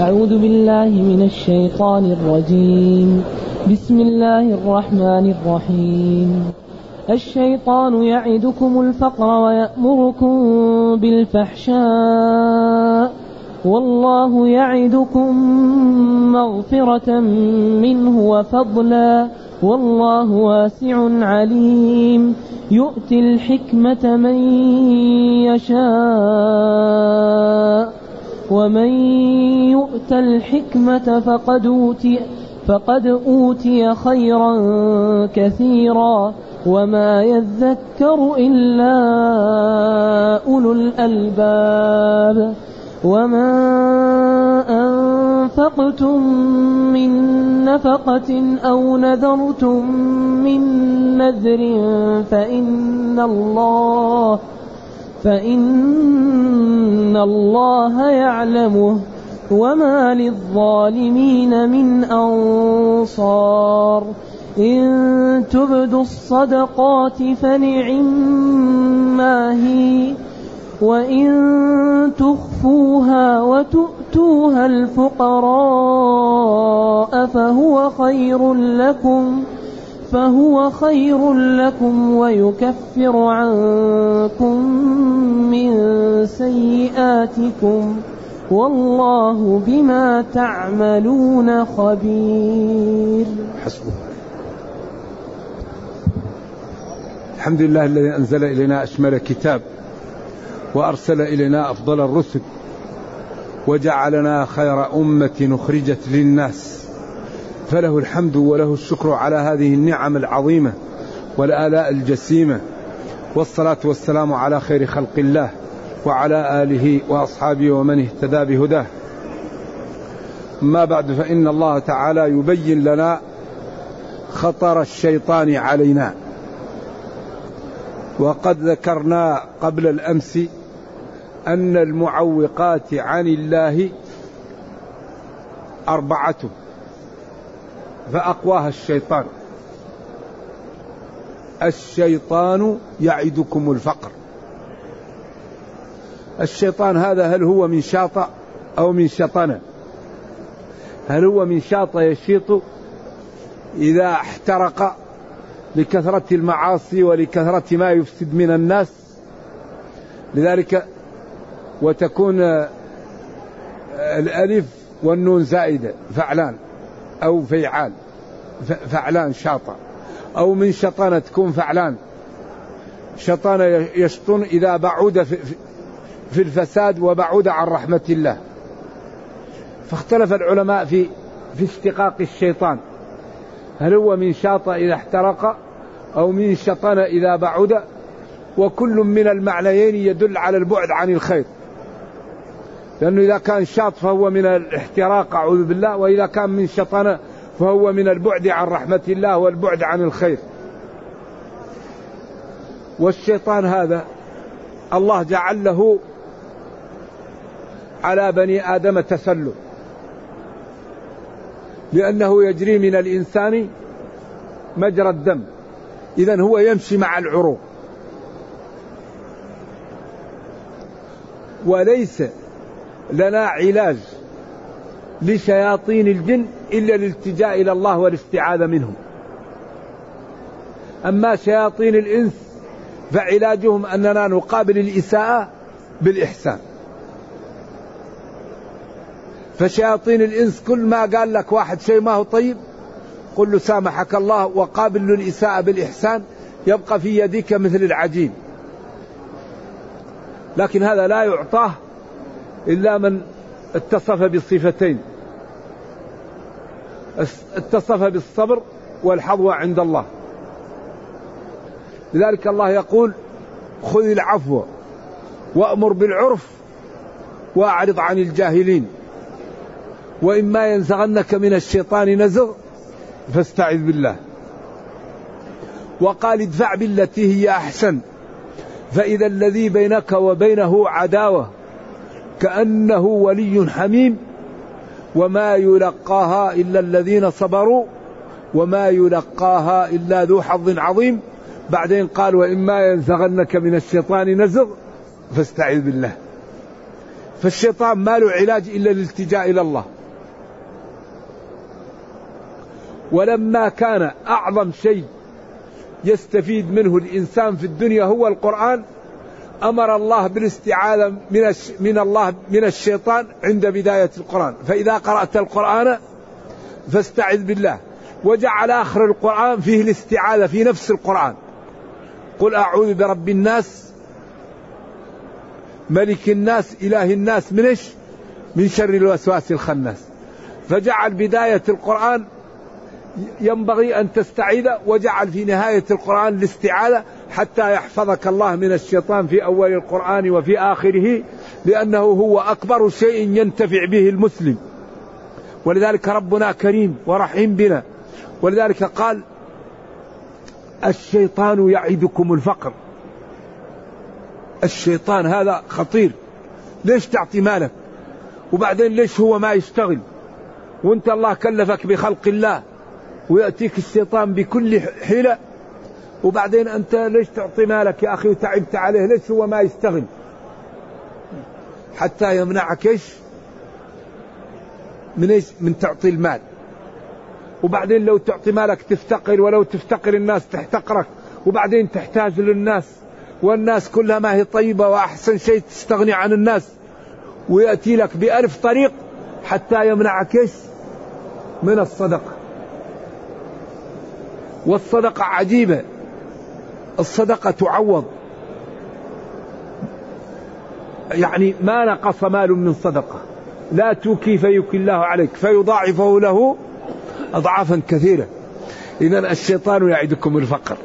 أعوذ بالله من الشيطان الرجيم. بسم الله الرحمن الرحيم. الشيطان يعدكم الفقر ويأمركم بالفحشاء. والله يعدكم مغفرة منه وفضلا. والله واسع عليم. يؤتي الحكمة من يشاء. ومن يؤت الحكمة فقد أوتي فقد أوتي خيرا كثيرا وما يذكر إلا أولو الألباب وما أنفقتم من نفقة أو نذرتم من نذر فإن الله فإن الله يعلمه وما للظالمين من أنصار إن تبدوا الصدقات فنعما هي وإن تخفوها وتؤتوها الفقراء فهو خير لكم فهو خير لكم ويكفر عنكم من سيئاتكم والله بما تعملون خبير. حسبه الحمد لله الذي أنزل إلينا أشمل كتاب وأرسل إلينا أفضل الرسل وجعلنا خير أمة أخرجت للناس. فله الحمد وله الشكر على هذه النعم العظيمة والآلاء الجسيمة. والصلاة والسلام على خير خلق الله وعلى آله وأصحابه ومن اهتدى بهداه. ما بعد فإن الله تعالى يبين لنا خطر الشيطان علينا. وقد ذكرنا قبل الأمس أن المعوقات عن الله أربعة. فأقواها الشيطان. الشيطان يعدكم الفقر. الشيطان هذا هل هو من شاطئ أو من شطنة؟ هل هو من شاطئ يشيط إذا احترق لكثرة المعاصي ولكثرة ما يفسد من الناس؟ لذلك وتكون الألف والنون زائدة فعلان أو فيعال فعلان شاطئ أو من شطانة تكون فعلان. شطانة يشطن إذا بعد في, الفساد وبعد عن رحمة الله. فاختلف العلماء في في اشتقاق الشيطان. هل هو من شاط إذا احترق أو من شطن إذا بعد وكل من المعنيين يدل على البعد عن الخير. لأنه إذا كان شاط فهو من الاحتراق أعوذ بالله وإذا كان من شطن فهو من البعد عن رحمة الله والبعد عن الخير. والشيطان هذا الله جعل له على بني آدم تسلط لأنه يجري من الإنسان مجرى الدم. إذا هو يمشي مع العروق. وليس لنا علاج لشياطين الجن إلا الالتجاء إلى الله والاستعاذة منهم. أما شياطين الإنس فعلاجهم أننا نقابل الإساءة بالإحسان. فشياطين الإنس كل ما قال لك واحد شيء ما هو طيب قل له سامحك الله وقابل له الإساءة بالإحسان يبقى في يدك مثل العجين. لكن هذا لا يعطاه إلا من اتصف بالصفتين. اتصف بالصبر والحظوة عند الله. لذلك الله يقول خذ العفو وأمر بالعرف وأعرض عن الجاهلين. وإما ينزغنك من الشيطان نزغ فاستعذ بالله. وقال ادفع بالتي هي أحسن. فإذا الذي بينك وبينه عداوة كأنه ولي حميم وما يلقاها إلا الذين صبروا وما يلقاها إلا ذو حظ عظيم. بعدين قال وإما ينزغنك من الشيطان نزغ فاستعذ بالله. فالشيطان ما له علاج إلا الالتجاء إلى الله. ولما كان أعظم شيء يستفيد منه الإنسان في الدنيا هو القرآن أمر الله بالاستعاذة من من الله من الشيطان عند بداية القرآن. فإذا قرأت القرآن فاستعذ بالله. وجعل آخر القرآن فيه الاستعاذة في نفس القرآن. قل أعوذ برب الناس ملك الناس إله الناس من إيش؟ من شر الوسواس الخناس. فجعل بداية القرآن ينبغي أن تستعيذ. وجعل في نهاية القرآن الاستعاذة حتى يحفظك الله من الشيطان في أول القرآن وفي آخره لأنه هو أكبر شيء ينتفع به المسلم. ولذلك ربنا كريم ورحيم بنا. ولذلك قال الشيطان يعدكم الفقر. الشيطان هذا خطير. ليش تعطي مالك؟ وبعدين ليش هو ما يشتغل؟ وانت الله كلفك بخلق الله. ويأتيك الشيطان بكل حيلة. وبعدين أنت ليش تعطي مالك يا أخي؟ وتعبت عليه. ليش هو ما يشتغل؟ حتى يمنعك إيش؟ من إيش؟ من تعطي المال. وبعدين لو تعطي مالك تفتقر ولو تفتقر الناس تحتقرك. وبعدين تحتاج للناس. والناس كلها ما هي طيبة وأحسن شيء تستغني عن الناس. ويأتي لك بألف طريق حتى يمنعك إيش؟ من الصدقة. والصدقة عجيبة. الصدقة تعوض. يعني ما نقص مال من صدقة. لا توكي فيكي الله عليك. فيضاعفه له أضعافا كثيرة. إذا الشيطان يعدكم الفقر.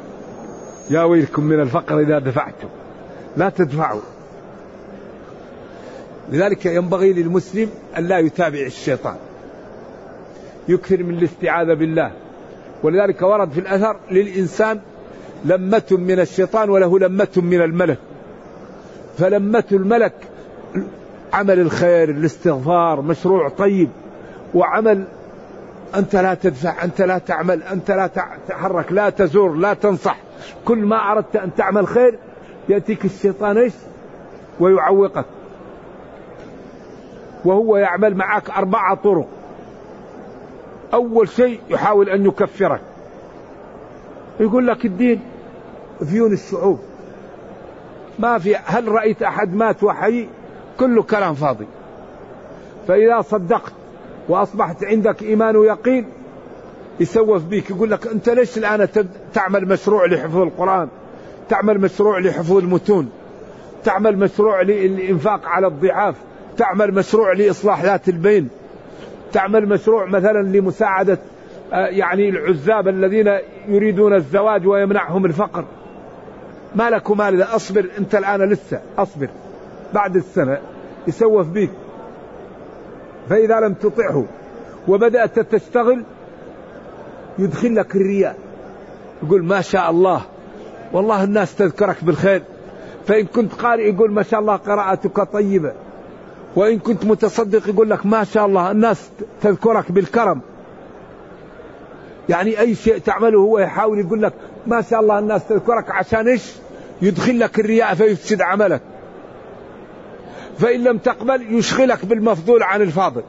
يا ويلكم من الفقر إذا دفعتم. لا تدفعوا. لذلك ينبغي للمسلم أن لا يتابع الشيطان. يكثر من الاستعاذة بالله. ولذلك ورد في الأثر للإنسان لمة من الشيطان وله لمة من الملك. فلمة الملك عمل الخير الاستغفار مشروع طيب وعمل أنت لا تدفع أنت لا تعمل أنت لا تتحرك لا تزور لا تنصح. كل ما أردت أن تعمل خير يأتيك الشيطان إيش؟ ويعوقك. وهو يعمل معك أربعة طرق. أول شيء يحاول أن يكفرك. يقول لك الدين فيون الشعوب. ما في هل رأيت أحد مات وحي؟ كله كلام فاضي. فإذا صدقت وأصبحت عندك إيمان ويقين يسوف بك يقول لك أنت ليش الآن تعمل مشروع لحفظ القرآن؟ تعمل مشروع لحفظ المتون؟ تعمل مشروع للإنفاق على الضعاف؟ تعمل مشروع لإصلاح ذات البين؟ تعمل مشروع مثلا لمساعدة آه، يعني العزاب الذين يريدون الزواج ويمنعهم الفقر. ما لك ومال أصبر أنت الآن لسه أصبر. بعد السنة يسوف بك فإذا لم تطعه وبدأت تشتغل يدخل لك الرياء. يقول ما شاء الله والله الناس تذكرك بالخير. فإن كنت قارئ يقول ما شاء الله قراءتك طيبة. وإن كنت متصدق يقول لك ما شاء الله الناس تذكرك بالكرم. يعني أي شيء تعمله هو يحاول يقول لك ما شاء الله الناس تذكرك عشان إيش؟ يدخل لك الرياء فيفسد عملك. فإن لم تقبل يشغلك بالمفضول عن الفاضل.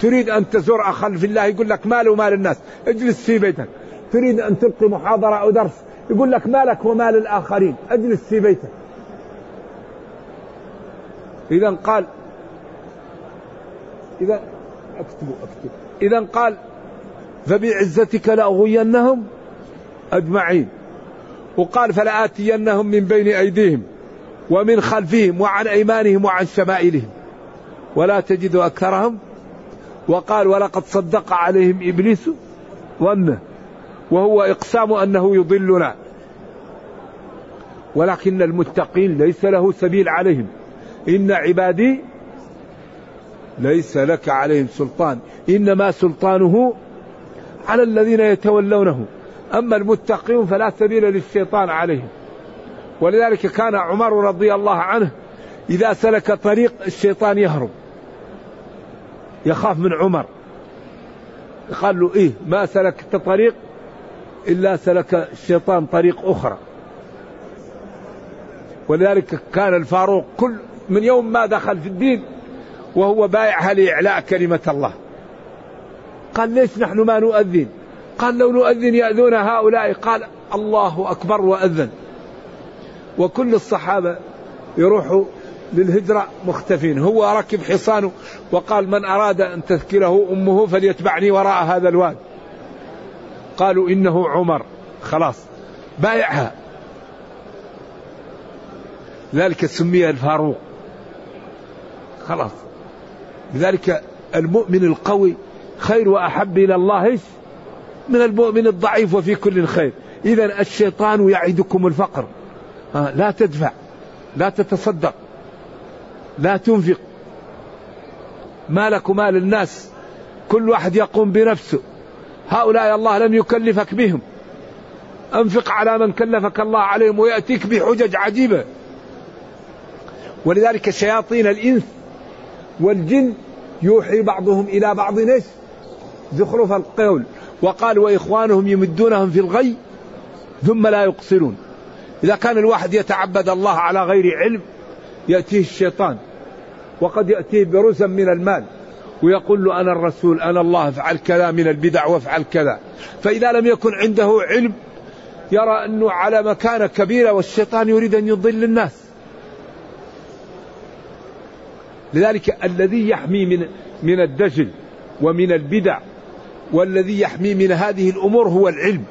تريد أن تزور أخا في الله يقول لك مال ومال الناس اجلس في بيتك. تريد أن تلقي محاضرة أو درس يقول لك مالك ومال الآخرين اجلس في بيتك. إذا قال إذا اكتبوا اكتبوا إذا قال فبعزتك لأغوينهم أجمعين. وقال فلآتينهم من بين أيديهم ومن خلفهم وعن أيمانهم وعن شمائلهم. ولا تجد أكثرهم. وقال ولقد صدق عليهم إبليس ظنه. وهو إقسام أنه يضلنا. ولكن المتقين ليس له سبيل عليهم. إن عبادي ليس لك عليهم سلطان. إنما سلطانه على الذين يتولونه. أما المتقين فلا سبيل للشيطان عليهم. ولذلك كان عمر رضي الله عنه إذا سلك طريق الشيطان يهرب. يخاف من عمر. قال له إيه ما سلكت طريق إلا سلك الشيطان طريق أخرى. ولذلك كان الفاروق كل من يوم ما دخل في الدين وهو بايعها لإعلاء كلمة الله. قال ليش نحن ما نؤذن؟ قال لو نؤذن يأذون هؤلاء. قال الله أكبر وأذن. وكل الصحابة يروحوا للهجرة مختفين. هو ركب حصانه وقال من أراد أن تذكره أمه فليتبعني وراء هذا الواد. قالوا إنه عمر. خلاص. بايعها. ذلك سمي الفاروق. خلاص. لذلك المؤمن القوي خير وأحب إلى الله من المؤمن الضعيف وفي كل خير. إذا الشيطان يعدكم الفقر. لا تدفع لا تتصدق لا تنفق. مالك ومال الناس كل واحد يقوم بنفسه. هؤلاء الله لم يكلفك بهم. أنفق على من كلفك الله عليهم ويأتيك بحجج عجيبة. ولذلك شياطين الإنس والجن يوحي بعضهم إلى بعض إيش؟ زخرف القول. وقال وإخوانهم يمدونهم في الغي ثم لا يقصرون. إذا كان الواحد يتعبد الله على غير علم يأتيه الشيطان. وقد يأتيه برزم من المال. ويقول له أنا الرسول أنا الله افعل كذا من البدع وافعل كذا. فإذا لم يكن عنده علم يرى أنه على مكانة كبيرة والشيطان يريد أن يضل الناس. لذلك الذي يحمي من من الدجل ومن البدع والذي يحمي من هذه الأمور هو العلم.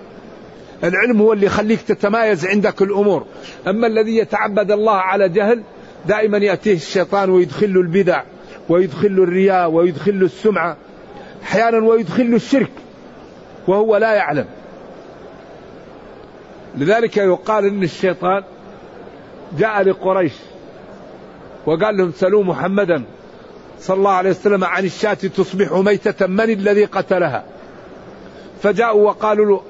العلم هو اللي يخليك تتمايز عندك الأمور، أما الذي يتعبد الله على جهل دائما يأتيه الشيطان ويدخل البدع ويدخل الرياء ويدخل السمعة أحيانا ويدخل الشرك وهو لا يعلم. لذلك يقال إن الشيطان جاء لقريش وقال لهم سلوا محمدا صلى الله عليه وسلم عن الشاة تصبح ميتة من الذي قتلها؟ فجاءوا وقالوا له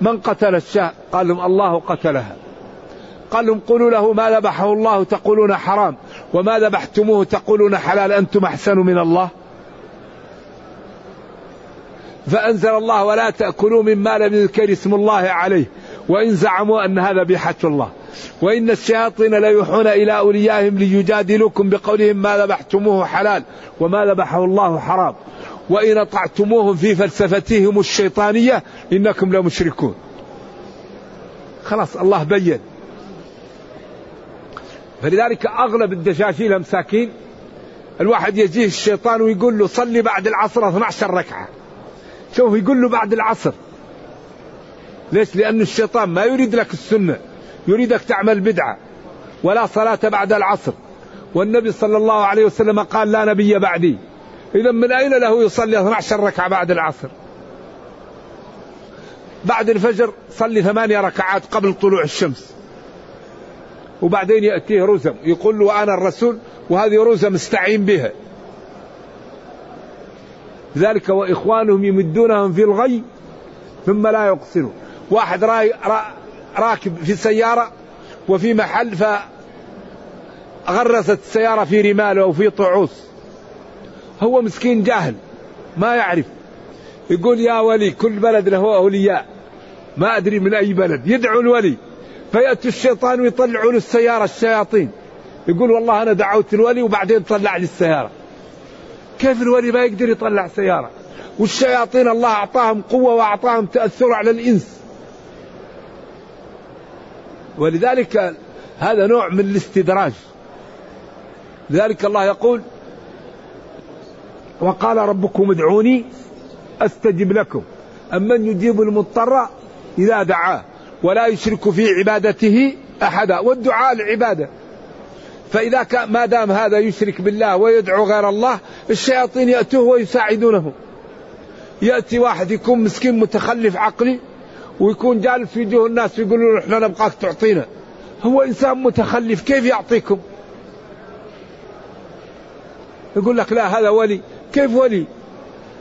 من قتل الشاة؟ قال لهم الله قتلها. قال لهم قولوا له ما ذبحه الله تقولون حرام وما ذبحتموه تقولون حلال أنتم أحسن من الله. فأنزل الله ولا تأكلوا مما لم يذكر اسم الله عليه وإن زعموا أن هذا بحة الله. وإن الشياطين ليوحون إلى أوليائهم ليجادلوكم بقولهم ما ذبحتموه حلال وما ذبحه الله حرام. وإن أطعتموهم في فلسفتهم الشيطانية إنكم لمشركون. خلاص الله بين. فلذلك أغلب الدشاشيل مساكين الواحد يجيه الشيطان ويقول له صلي بعد العصر 12 ركعة. شوف يقول له بعد العصر. ليش؟ لأن الشيطان ما يريد لك السنة. يريدك تعمل بدعة ولا صلاة بعد العصر. والنبي صلى الله عليه وسلم قال لا نبي بعدي. إذا من أين له يصلي 12 ركعة بعد العصر؟ بعد الفجر صلي ثمانية ركعات قبل طلوع الشمس. وبعدين يأتيه رزم يقول له أنا الرسول وهذه رزم استعين بها. ذلك وإخوانهم يمدونهم في الغي ثم لا يقصرون واحد راي راكب في سيارة وفي محل فغرست السيارة في رمال أو في طعوس. هو مسكين جاهل ما يعرف. يقول يا ولي كل بلد له أولياء ما أدري من أي بلد. يدعو الولي فيأتي الشيطان ويطلعوا له السيارة الشياطين. يقول والله أنا دعوت الولي وبعدين طلع لي السيارة. كيف الولي ما يقدر يطلع سيارة؟ والشياطين الله أعطاهم قوة وأعطاهم تأثر على الإنس. ولذلك هذا نوع من الاستدراج. لذلك الله يقول وقال ربكم ادعوني أستجب لكم. امن يجيب المضطر إذا دعاه ولا يشرك في عبادته أحدا والدعاء العباده فإذا كان ما دام هذا يشرك بالله ويدعو غير الله الشياطين يأتوه ويساعدونه. يأتي واحد يكون مسكين متخلف عقلي ويكون جالس في وجوه الناس يقولون إحنا نبغاك تعطينا. هو إنسان متخلف كيف يعطيكم؟ يقول لك لا هذا ولي. كيف ولي؟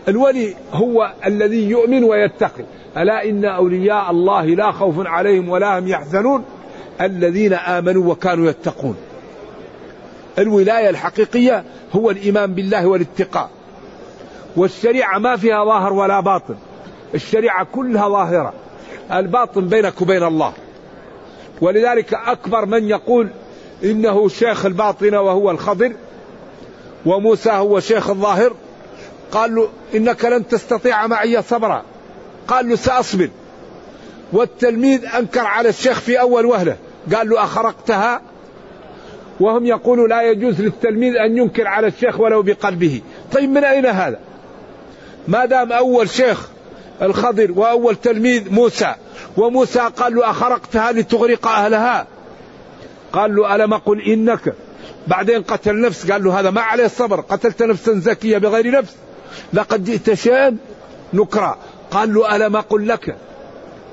الولي هو الذي يؤمن ويتقي. ألا إن أولياء الله لا خوف عليهم ولا هم يحزنون؟ الذين آمنوا وكانوا يتقون. الولاية الحقيقية هو الإيمان بالله والاتقاء. والشريعة ما فيها ظاهر ولا باطن. الشريعة كلها ظاهرة. الباطن بينك وبين الله. ولذلك أكبر من يقول إنه شيخ الباطنة وهو الخضر وموسى هو شيخ الظاهر. قال له إنك لن تستطيع معي صبرا. قال له سأصبر. والتلميذ أنكر على الشيخ في أول وهلة. قال له أخرقتها؟ وهم يقولوا لا يجوز للتلميذ أن ينكر على الشيخ ولو بقلبه. طيب من أين هذا؟ ما دام أول شيخ الخضر وأول تلميذ موسى وموسى قال له أخرقتها لتغرق أهلها؟ قال له ألم أقل إنك؟ بعدين قتل نفس قال له هذا ما عليه الصبر قتلت نفسا زكية بغير نفس. لقد جئت شيئا نكرا. قال له ألم أقل لك؟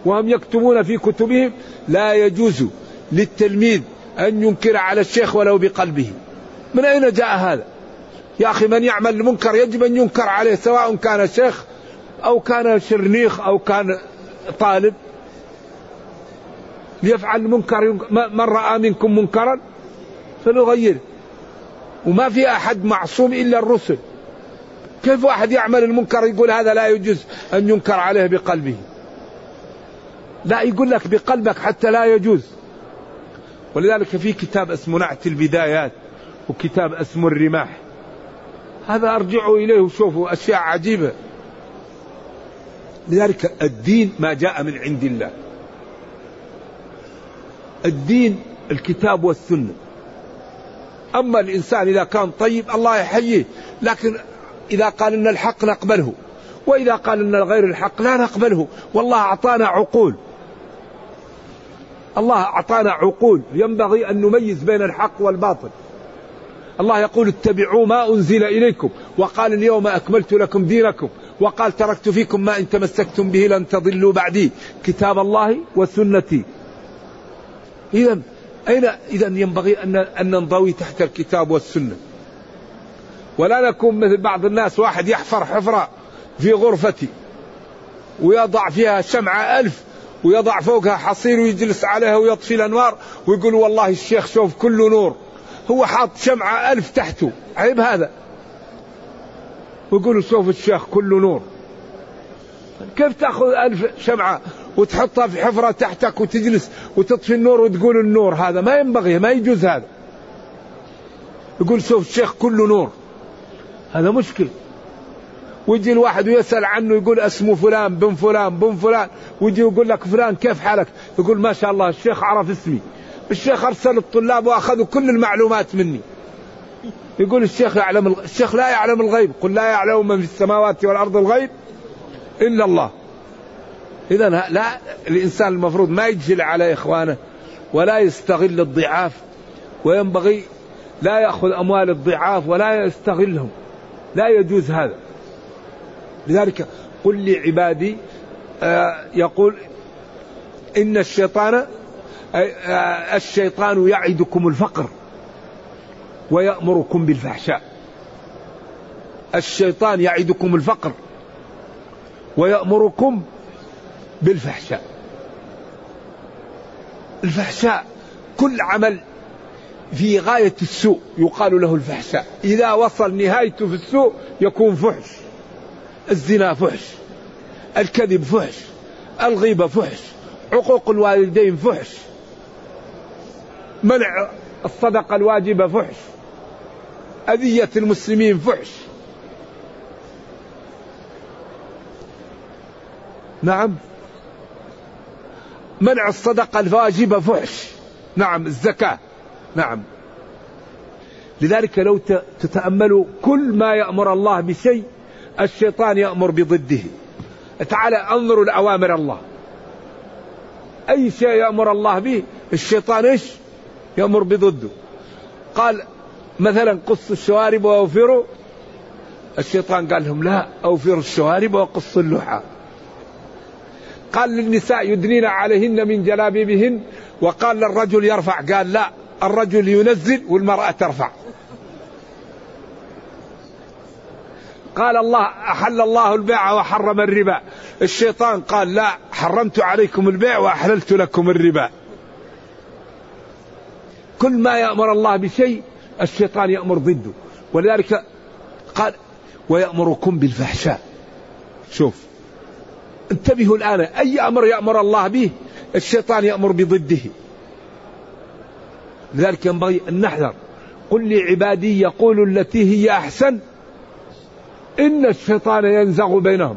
وهم يكتبون في كتبهم لا يجوز للتلميذ أن ينكر على الشيخ ولو بقلبه. من أين جاء هذا؟ يا أخي من يعمل المنكر يجب أن ينكر عليه سواء كان شيخ أو كان شرنيخ أو كان طالب ليفعل المنكر من رأى منكم منكرا فليغيره. وما في أحد معصوم إلا الرسل. كيف واحد يعمل المنكر يقول هذا لا يجوز أن ينكر عليه بقلبه؟ لا يقول لك بقلبك حتى لا يجوز. ولذلك في كتاب اسمه نعت البدايات وكتاب اسمه الرماح. هذا ارجعوا إليه وشوفوا أشياء عجيبة. لذلك الدين ما جاء من عند الله. الدين الكتاب والسنة. أما الإنسان إذا كان طيب الله يحييه لكن إذا قال إن الحق نقبله وإذا قال إن غير الحق لا نقبله والله أعطانا عقول. الله أعطانا عقول. ينبغي أن نميز بين الحق والباطل. الله يقول اتبعوا ما أنزل إليكم وقال اليوم أكملت لكم دينكم. وقال تركت فيكم ما إن تمسكتم به لن تضلوا بعدي. كتاب الله وسنتي. إذا أين إذا ينبغي أن أن ننضوي تحت الكتاب والسنة. ولا نكون مثل بعض الناس واحد يحفر حفرة في غرفتي ويضع فيها شمعة ألف ويضع فوقها حصير ويجلس عليها ويطفي الأنوار ويقول والله الشيخ شوف كله نور. هو حاط شمعة ألف تحته. عيب هذا. ويقول شوف الشيخ كله نور. كيف تأخذ ألف شمعة وتحطها في حفرة تحتك وتجلس وتطفي النور وتقول النور هذا؟ ما ينبغي ما يجوز هذا. يقول شوف الشيخ كله نور. هذا مشكل. ويجي الواحد ويسأل عنه يقول اسمه فلان بن فلان بن فلان. ويجي يقول لك فلان كيف حالك؟ يقول ما شاء الله الشيخ عرف اسمي. الشيخ أرسل الطلاب وأخذوا كل المعلومات مني. يقول الشيخ يعلم الشيخ لا يعلم الغيب. قل لا يعلم من في السماوات والأرض الغيب إلا الله. إذا لا الإنسان المفروض ما يجهل على إخوانه ولا يستغل الضعاف وينبغي لا يأخذ أموال الضعاف ولا يستغلهم. لا يجوز هذا. لذلك قل لعبادي آه يقول إن الشيطان آه الشيطان يعدكم الفقر. ويأمركم بالفحشاء. الشيطان يعدكم الفقر ويأمركم بالفحشاء. الفحشاء كل عمل في غاية السوء يقال له الفحشاء. إذا وصل نهايته في السوء يكون فحش. الزنا فحش. الكذب فحش. الغيبة فحش. عقوق الوالدين فحش. منع الصدقة الواجبة فحش. أذية المسلمين فحش. نعم. منع الصدقة الواجبة فحش. نعم الزكاة. نعم. لذلك لو تتأملوا كل ما يأمر الله بشيء الشيطان يأمر بضده. تعالى انظروا لأوامر الله. أي شيء يأمر الله به الشيطان إيش؟ يأمر بضده. قال مثلا قصوا الشوارب وأوفروا. الشيطان قال لهم لا أوفروا الشوارب وقصوا اللحى. قال للنساء يدنين عليهن من جلابيبهن. وقال للرجل يرفع قال لا الرجل ينزل والمرأة ترفع. قال الله أحل الله البيع وحرم الربا. الشيطان قال لا حرمت عليكم البيع وأحللت لكم الربا. كل ما يأمر الله بشيء الشيطان يأمر ضده. ولذلك قال ويأمركم بالفحشاء. شوف. انتبهوا الآن أي أمر يأمر الله به الشيطان يأمر بضده. لذلك ينبغي أن نحذر. قل لعبادي يقول التي هي أحسن. إن الشيطان ينزغ بينهم.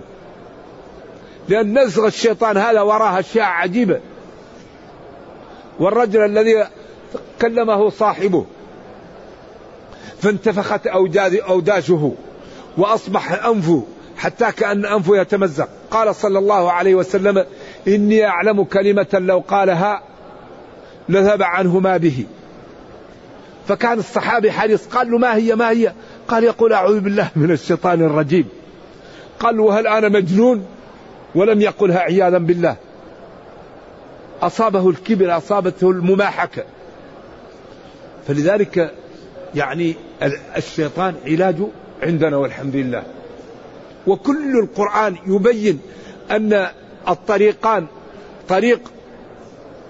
لأن نزغ الشيطان هذا وراه أشياء عجيبة. والرجل الذي كلمه صاحبه. فانتفخت أوداجه وأصبح أنفه حتى كأن أنفه يتمزق. قال صلى الله عليه وسلم إني أعلم كلمة لو قالها لذهب عنه ما به. فكان الصحابي حريص. قال له ما هي ما هي؟ قال يقول أعوذ بالله من الشيطان الرجيم. قال وهل أنا مجنون؟ ولم يقلها عياذا بالله. أصابه الكبر أصابته المماحكة. فلذلك يعني الشيطان علاجه عندنا والحمد لله. وكل القرآن يبين أن الطريقان طريق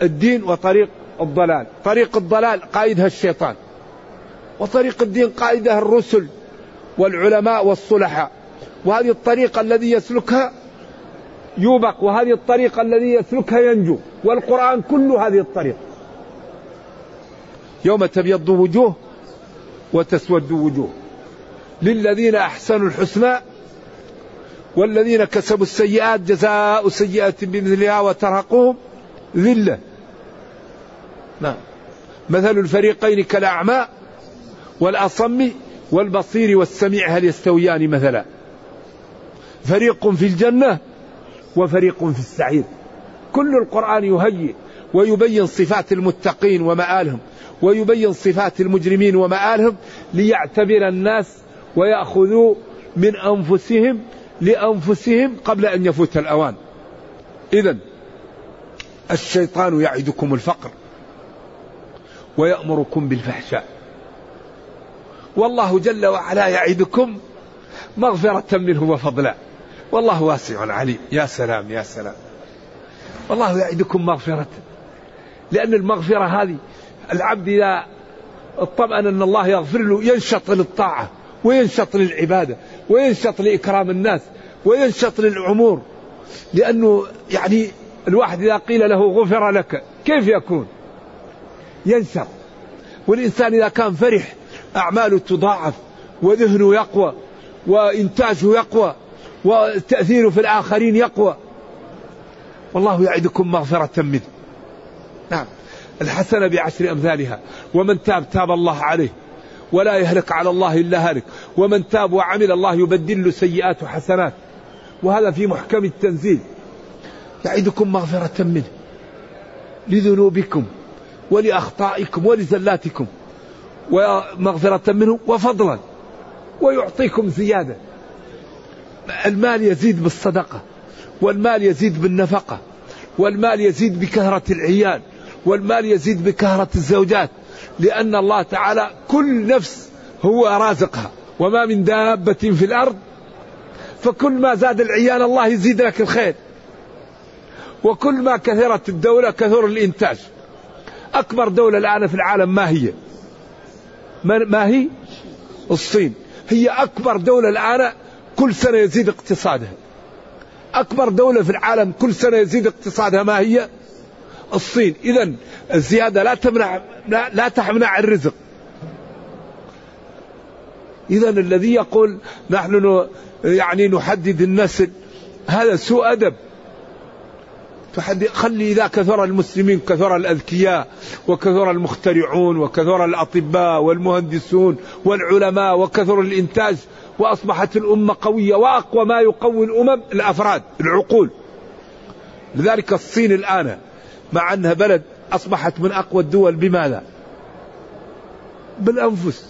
الدين وطريق الضلال. طريق الضلال قائدها الشيطان وطريق الدين قائدها الرسل والعلماء والصلحاء. وهذه الطريقة الذي يسلكها يوبق وهذه الطريقة الذي يسلكها ينجو. والقرآن كل هذه الطريقة يوم تبيض وجوه وتسود وجوه. للذين أحسنوا الحسنى والذين كسبوا السيئات جزاء سيئة بمثلها وترهقهم ذلة. نعم. مثل الفريقين كالأعمى والأصم والبصير والسميع هل يستويان مثلا؟ فريق في الجنة وفريق في السعير. كل القرآن يهيئ ويبين صفات المتقين ومآلهم. ويبين صفات المجرمين ومآلهم ليعتبر الناس ويأخذوا من أنفسهم لأنفسهم قبل أن يفوت الأوان. إذا الشيطان يعدكم الفقر ويأمركم بالفحشاء. والله جل وعلا يعدكم مغفرة منه وفضلا. والله واسع عليم. يا سلام يا سلام. والله يعدكم مغفرة. لأن المغفرة هذه العبد إذا اطمأن أن الله يغفر له ينشط للطاعة وينشط للعبادة وينشط لإكرام الناس وينشط للأمور لأنه يعني الواحد إذا قيل له غفر لك كيف يكون؟ ينشط. والإنسان إذا كان فرح أعماله تضاعف وذهنه يقوى وإنتاجه يقوى وتأثيره في الآخرين يقوى. والله يعدكم مغفرة منه. نعم. الحسنة بعشر أمثالها. ومن تاب تاب الله عليه. ولا يهلك على الله إلا هلك. ومن تاب وعمل الله يبدل له سيئات حسنات وهذا في محكم التنزيل. يعدكم مغفرة منه. لذنوبكم ولأخطائكم ولزلاتكم. ومغفرة منه وفضلا. ويعطيكم زيادة. المال يزيد بالصدقة. والمال يزيد بالنفقة. والمال يزيد بكثرة العيال. والمال يزيد بكثرة الزوجات لأن الله تعالى كل نفس هو رازقها. وما من دابة في الأرض فكل ما زاد العيال الله يزيد لك الخير. وكل ما كثرت الدولة كثر الإنتاج. أكبر دولة الآن في العالم ما هي؟ ما هي؟ الصين. هي أكبر دولة الآن كل سنة يزيد اقتصادها. أكبر دولة في العالم كل سنة يزيد اقتصادها ما هي؟ الصين. إذا الزيادة لا تمنع لا, لا تمنع الرزق. إذا الذي يقول نحن يعني نحدد النسل هذا سوء أدب. خلي إذا كثر المسلمين كثر الأذكياء وكثر المخترعون وكثر الأطباء والمهندسون والعلماء وكثر الإنتاج وأصبحت الأمة قوية وأقوى ما يقوي الأمم الأفراد العقول. لذلك الصين الآن مع أنها بلد أصبحت من أقوى الدول بماذا؟ بالأنفس.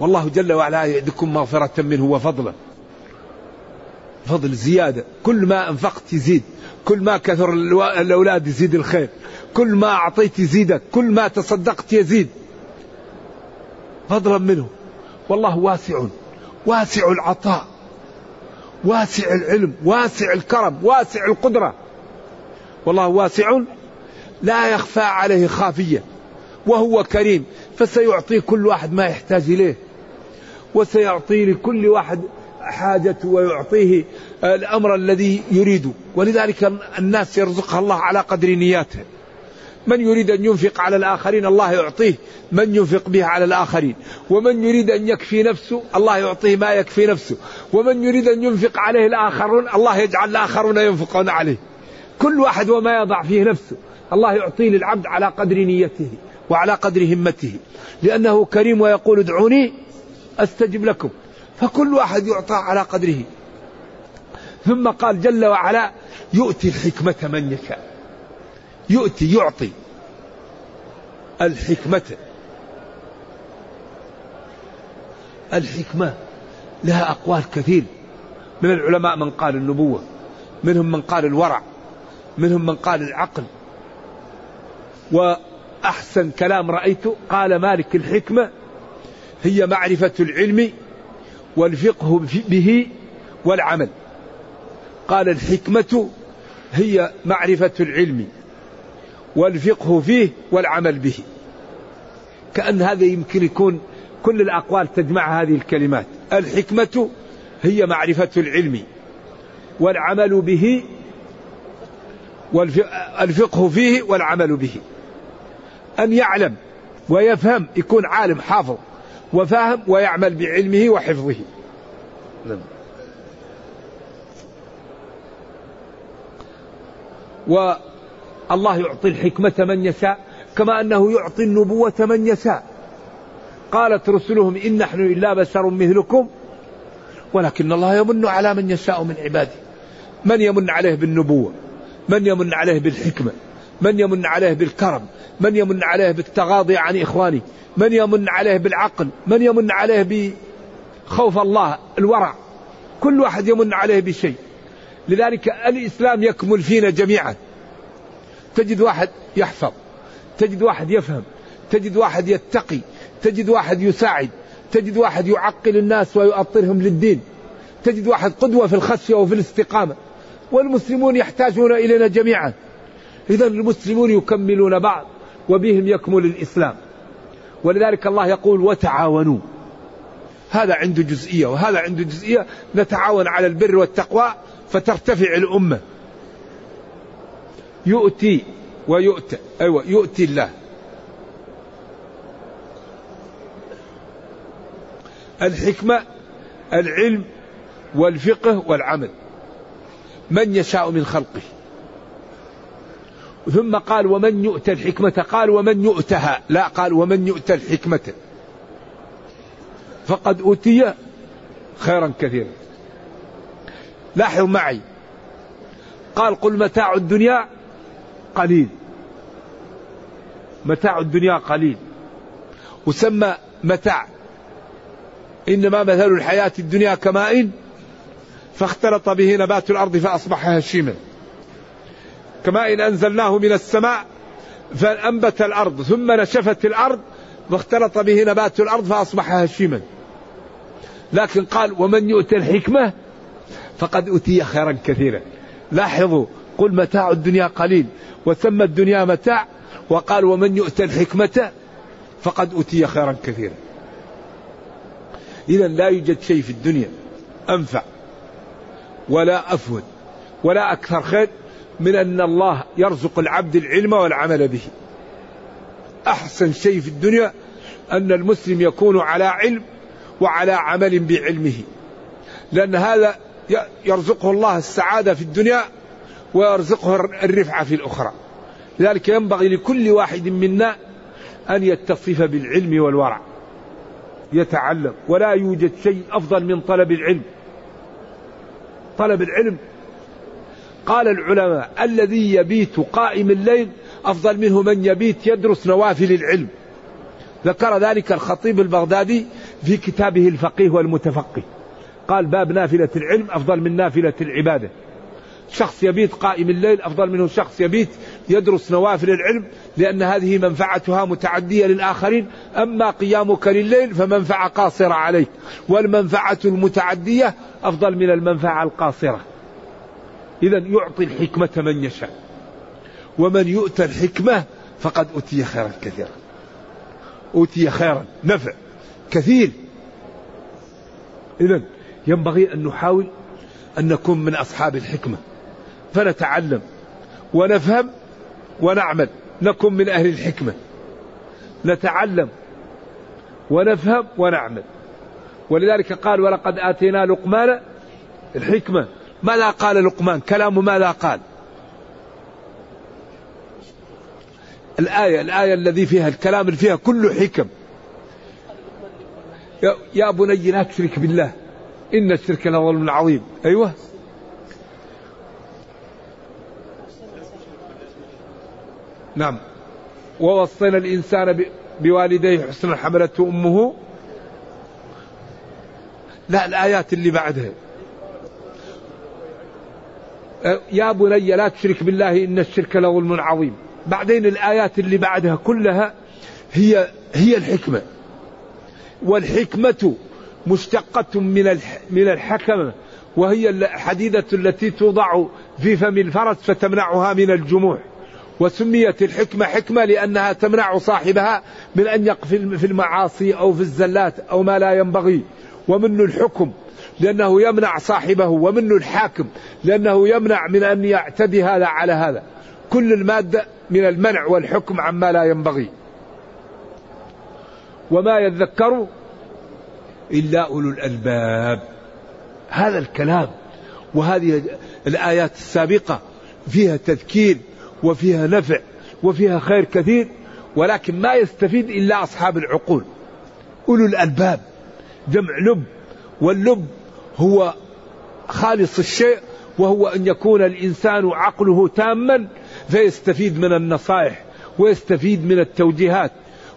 والله جل وعلا يعدكم مغفرة منه وفضلا. فضل زيادة. كل ما أنفقت يزيد. كل ما كثر الأولاد يزيد الخير. كل ما أعطيت يزيدك. كل ما تصدقت يزيد. فضلا منه. والله واسع. واسع العطاء. واسع العلم. واسع الكرم. واسع القدرة. والله واسع لا يخفى عليه خافية وهو كريم فسيعطي كل واحد ما يحتاج إليه وسيعطي لكل واحد حاجته ويعطيه الأمر الذي يريده ولذلك الناس يرزقها الله على قدر نياته. من يريد أن ينفق على الآخرين الله يعطيه من ينفق به على الآخرين. ومن يريد أن يكفي نفسه الله يعطيه ما يكفي نفسه. ومن يريد أن ينفق عليه الآخرون الله يجعل الآخرون ينفقون عليه. كل واحد وما يضع فيه نفسه. الله يعطيه للعبد على قدر نيته وعلى قدر همته. لأنه كريم ويقول ادعوني أستجب لكم. فكل واحد يعطى على قدره. ثم قال جل وعلا يؤتي الحكمة من يشاء. يؤتي يعطي الحكمة. الحكمة لها أقوال كثير. من العلماء من قال النبوة منهم من قال الورع. منهم من قال العقل. وأحسن كلام رأيته قال مالك الحكمة هي معرفة العلم والفقه به والعمل. قال الحكمة هي معرفة العلم والفقه فيه والعمل به. كأن هذا يمكن يكون كل الأقوال تجمع هذه الكلمات. الحكمة هي معرفة العلم والعمل به والفقه فيه والعمل به. أن يعلم ويفهم يكون عالم حافظ وفاهم ويعمل بعلمه وحفظه. نعم. والله يعطي الحكمة من يشاء كما أنه يعطي النبوة من يشاء. قالت رسلهم إن نحن إلا بشر مثلكم ولكن الله يمن على من يشاء من عباده. من يمن عليه بالنبوة؟ من يمن عليه بالحكمة؟ من يمن عليه بالكرم؟ من يمن عليه بالتغاضي عن إخوانه من يمن عليه بالعقل؟ من يمن عليه بخوف الله الورع؟ كل واحد يمن عليه بشيء. لذلك الإسلام يكمل فينا جميعا. تجد واحد يحفظ تجد واحد يفهم تجد واحد يتقي تجد واحد يساعد تجد واحد يعقل الناس ويؤطرهم للدين تجد واحد قدوة في الخشية وفي الاستقامة. والمسلمون يحتاجون إلينا جميعا. إذا المسلمون يكملون بعض وبهم يكمل الإسلام. ولذلك الله يقول وتعاونوا. هذا عنده جزئية وهذا عنده جزئية. نتعاون على البر والتقوى فترتفع الأمة. يؤتي ويؤتى أيوة يؤتي الله. الحكمة العلم والفقه والعمل. من يشاء من خلقه. ثم قال ومن يؤتى الحكمة؟ قال ومن يؤتها. لا قال ومن يؤتى الحكمة. فقد أوتي خيرا كثيرا. لاحظ معي. قال قل متاع الدنيا قليل. متاع الدنيا قليل. وسمى متاع إنما مثل الحياة الدنيا كماء فاختلط به نبات الأرض فأصبح هشيما. كماء أنزلناه من السماء فأنبت الأرض ثم نشفت الأرض واختلط به نبات الأرض فأصبح هشيما. لكن قال ومن يؤتى الحكمة فقد أوتي خيرا كثيرا. لاحظوا قل متاع الدنيا قليل وسمى الدنيا متاع وقال ومن يؤتى الحكمة فقد أوتي خيرا كثيرا. إذا لا يوجد شيء في الدنيا أنفع. ولا أفود ولا أكثر خير من أن الله يرزق العبد العلم والعمل به. أحسن شيء في الدنيا أن المسلم يكون على علم وعلى عمل بعلمه. لأن هذا يرزقه الله السعادة في الدنيا ويرزقه الرفعة في الأخرى. لذلك ينبغي لكل واحد منا أن يتصف بالعلم والورع. يتعلم. ولا يوجد شيء أفضل من طلب العلم. طلب العلم. قال العلماء الذي يبيت قائم الليل أفضل منه من يبيت يدرس نوافل العلم. ذكر ذلك الخطيب البغدادي في كتابه الفقيه والمتفقه. قال باب نافلة العلم أفضل من نافلة العبادة. شخص يبيت قائم الليل أفضل منه شخص يبيت يدرس نوافل العلم لأن هذه منفعتها متعدية للآخرين. أما قيامك لليل فمنفعة قاصرة عليك والمنفعة المتعدية أفضل من المنفعة القاصرة. إذا يعطي الحكمة من يشاء ومن يؤتى الحكمة فقد أوتي خيرا كثيرا. أوتي خيرا نفع كثير. إذا ينبغي أن نحاول أن نكون من أصحاب الحكمة فنتعلم ونفهم ونعمل نكن من أهل الحكمة. نتعلم ونفهم ونعمل. ولذلك قال ولقد آتينا لقمان الحكمة. ماذا قال لقمان؟ كلامه ماذا قال؟ الآية الآية الذي فيها الكلام اللي فيها كله حكم. يا بني لا تشرك بالله. إن الشرك لظلم عظيم. أيوه. نعم. ووصينا الإنسان بوالديه حسنا حملته أمه. لا الآيات اللي بعدها. يا بني لا تشرك بالله إن الشرك لظلم عظيم. بعدين الآيات اللي بعدها كلها هي هي الحكمة. والحكمة مشتقة من من الحكمة. وهي الحديدة التي توضع في فم الفرس فتمنعها من الجموح وسميت الحكمة حكمة لأنها تمنع صاحبها من أن يقف في المعاصي أو في الزلات أو ما لا ينبغي. ومنه الحكم لأنه يمنع صاحبه ومنه الحاكم لأنه يمنع من أن يعتدي هذا على هذا. كل المادة من المنع والحكم عما لا ينبغي. وما يذكر إلا أولو الألباب. هذا الكلام وهذه الآيات السابقة فيها تذكير وفيها نفع وفيها خير كثير ولكن ما يستفيد إلا أصحاب العقول. أولو الألباب جمع لب واللب هو خالص الشيء وهو أن يكون الإنسان عقله تاما فيستفيد من النصائح ويستفيد من التوجيهات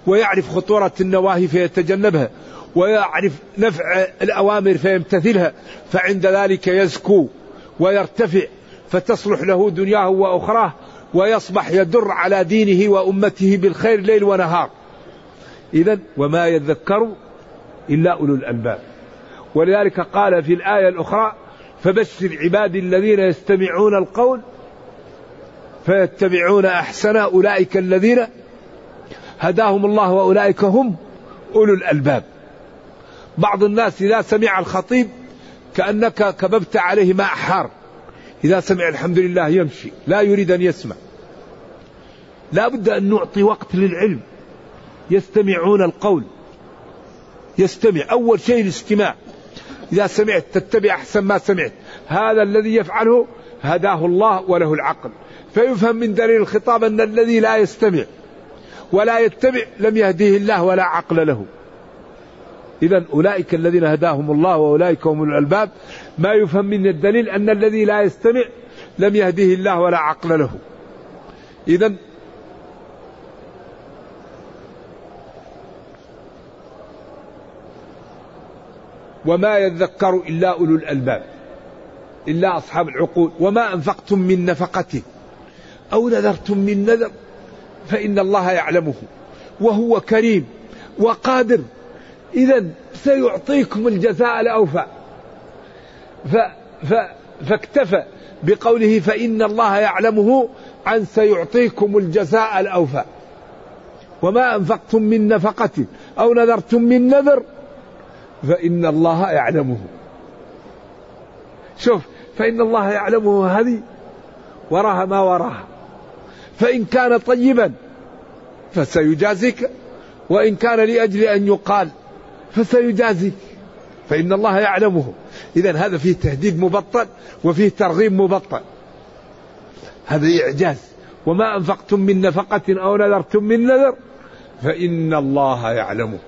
ويعرف خطورة النواهي فيتجنبها ويعرف نفع الأوامر فيمتثلها فعند ذلك يزكو ويرتفع فتصلح له دنياه وأخراه ويصبح يدر على دينه وأمته بالخير ليل ونهار. إذا وما يذكر إلا أولو الألباب. ولذلك قال في الآية الأخرى فبشر عبادي الذين يستمعون القول فيتبعون أحسن أولئك الذين هداهم الله وأولئك هم أولو الألباب. بعض الناس إذا سمع الخطيب كأنك كببت عليه ماء حار. إذا سمع الحمد لله يمشي لا يريد أن يسمع. لا بد أن نعطي وقت للعلم. يستمعون القول. يستمع. أول شيء الاستماع. إذا سمعت تتبع أحسن ما سمعت. هذا الذي يفعله هداه الله وله العقل. فيفهم من دليل الخطاب أن الذي لا يستمع ولا يتبع لم يهديه الله ولا عقل له. إذا أولئك الذين هداهم الله وأولئك هم الألباب. ما يفهم من الدليل أن الذي لا يستمع لم يهديه الله ولا عقل له. إذا وما يذكر إلا أولو الألباب إلا أصحاب العقول. وما أنفقتم من نفقة أو نذرتم من نذر فإن الله يعلمه وهو كريم وقادر. إذا سيعطيكم الجزاء الأوفى. ف ف فاكتفى بقوله فإن الله يعلمه عن سيعطيكم الجزاء الأوفى. وما أنفقتم من نفقة أو نذرتم من نذر فإن الله يعلمه. شوف فإن الله يعلمه هذه وراها ما وراها. فإن كان طيبا فسيجازيك وإن كان لأجل أن يقال فسيجازيك. فإن الله يعلمه. إذا هذا فيه تهديد مبطل وفيه ترغيب مبطل. هذا إعجاز. وما أنفقتم من نفقة أو نذرتم من نذر فإن الله يعلمه.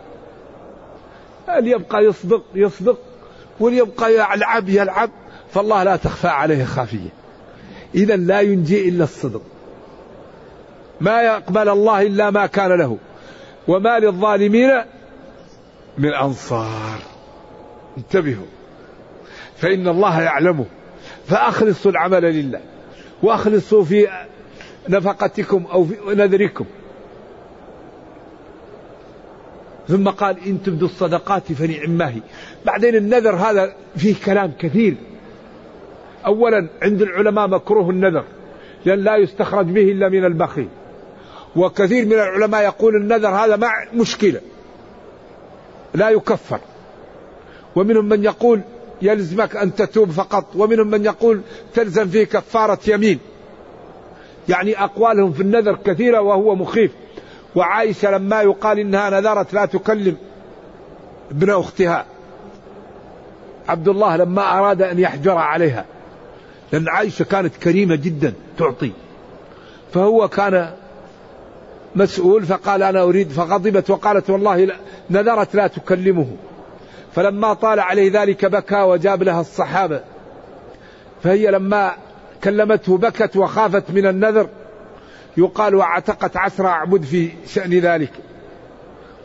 يبقى يصدق؟ يصدق. واللي يبقى يلعب يلعب. فالله لا تخفى عليه خافية. إذا لا ينجي إلا الصدق. ما يقبل الله إلا ما كان له. وما للظالمين من أنصار. انتبهوا. فإن الله يعلمه. فأخلصوا العمل لله. وأخلصوا في نفقتكم أو في نذركم. ثم قال إن تبدوا الصدقات فنعم هي بعدين النذر هذا فيه كلام كثير. أولا عند العلماء مكروه النذر. لأن لا يستخرج به إلا من البخيل. وكثير من العلماء يقول النذر هذا مع مشكلة. لا يكفر. ومنهم من يقول يلزمك أن تتوب فقط ومنهم من يقول تلزم فيه كفارة يمين. يعني أقوالهم في النذر كثيرة وهو مخيف. وعائشة لما يقال إنها نذرت لا تكلم ابن أختها. عبد الله لما أراد أن يحجر عليها لأن عائشة كانت كريمة جدا تعطي. فهو كان مسؤول فقال أنا أريد فغضبت وقالت والله نذرت لا تكلمه. فلما طال عليه ذلك بكى وجاب لها الصحابة. فهي لما كلمته بكت وخافت من النذر يقال واعتقت عشر أعبد في شأن ذلك.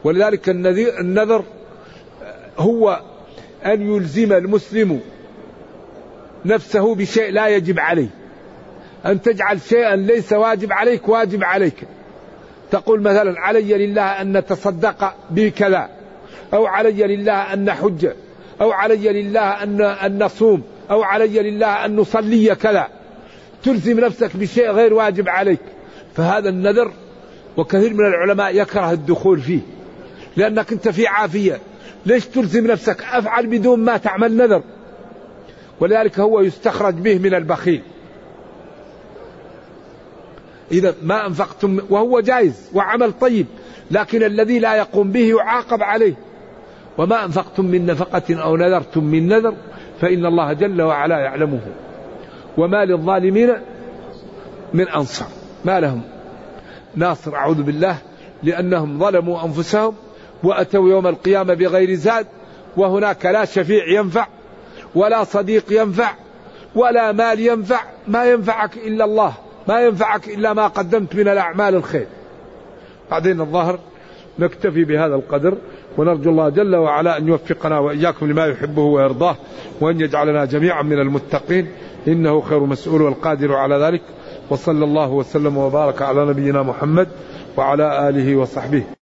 ولذلك النذر هو أن يلزم المسلم نفسه بشيء لا يجب عليه. أن تجعل شيئا ليس واجب عليك واجب عليك. تقول مثلا علي لله أن نتصدق بكذا. أو علي لله أن نحج أو علي لله أن, أن نصوم أو علي لله أن نصلي كذا. تلزم نفسك بشيء غير واجب عليك. فهذا النذر وكثير من العلماء يكره الدخول فيه لأنك أنت في عافية. ليش تلزم نفسك؟ أفعل بدون ما تعمل نذر. ولذلك هو يستخرج به من البخيل. إذا ما أنفقتم وهو جائز وعمل طيب لكن الذي لا يقوم به يعاقب عليه. وما أنفقتم من نفقة أو نذرتم من نذر فإن الله جل وعلا يعلمه. وما للظالمين من أنصار. ما لهم؟ ناصر أعوذ بالله لأنهم ظلموا أنفسهم وأتوا يوم القيامة بغير زاد وهناك لا شفيع ينفع ولا صديق ينفع ولا مال ينفع. ما ينفعك إلا الله ما ينفعك إلا ما قدمت من الأعمال الخير. بعدين الظهر نكتفي بهذا القدر ونرجو الله جل وعلا أن يوفقنا وإياكم لما يحبه ويرضاه وأن يجعلنا جميعا من المتقين. إنه خير مسؤول والقادر على ذلك. وصلى الله وسلم وبارك على نبينا محمد وعلى آله وصحبه.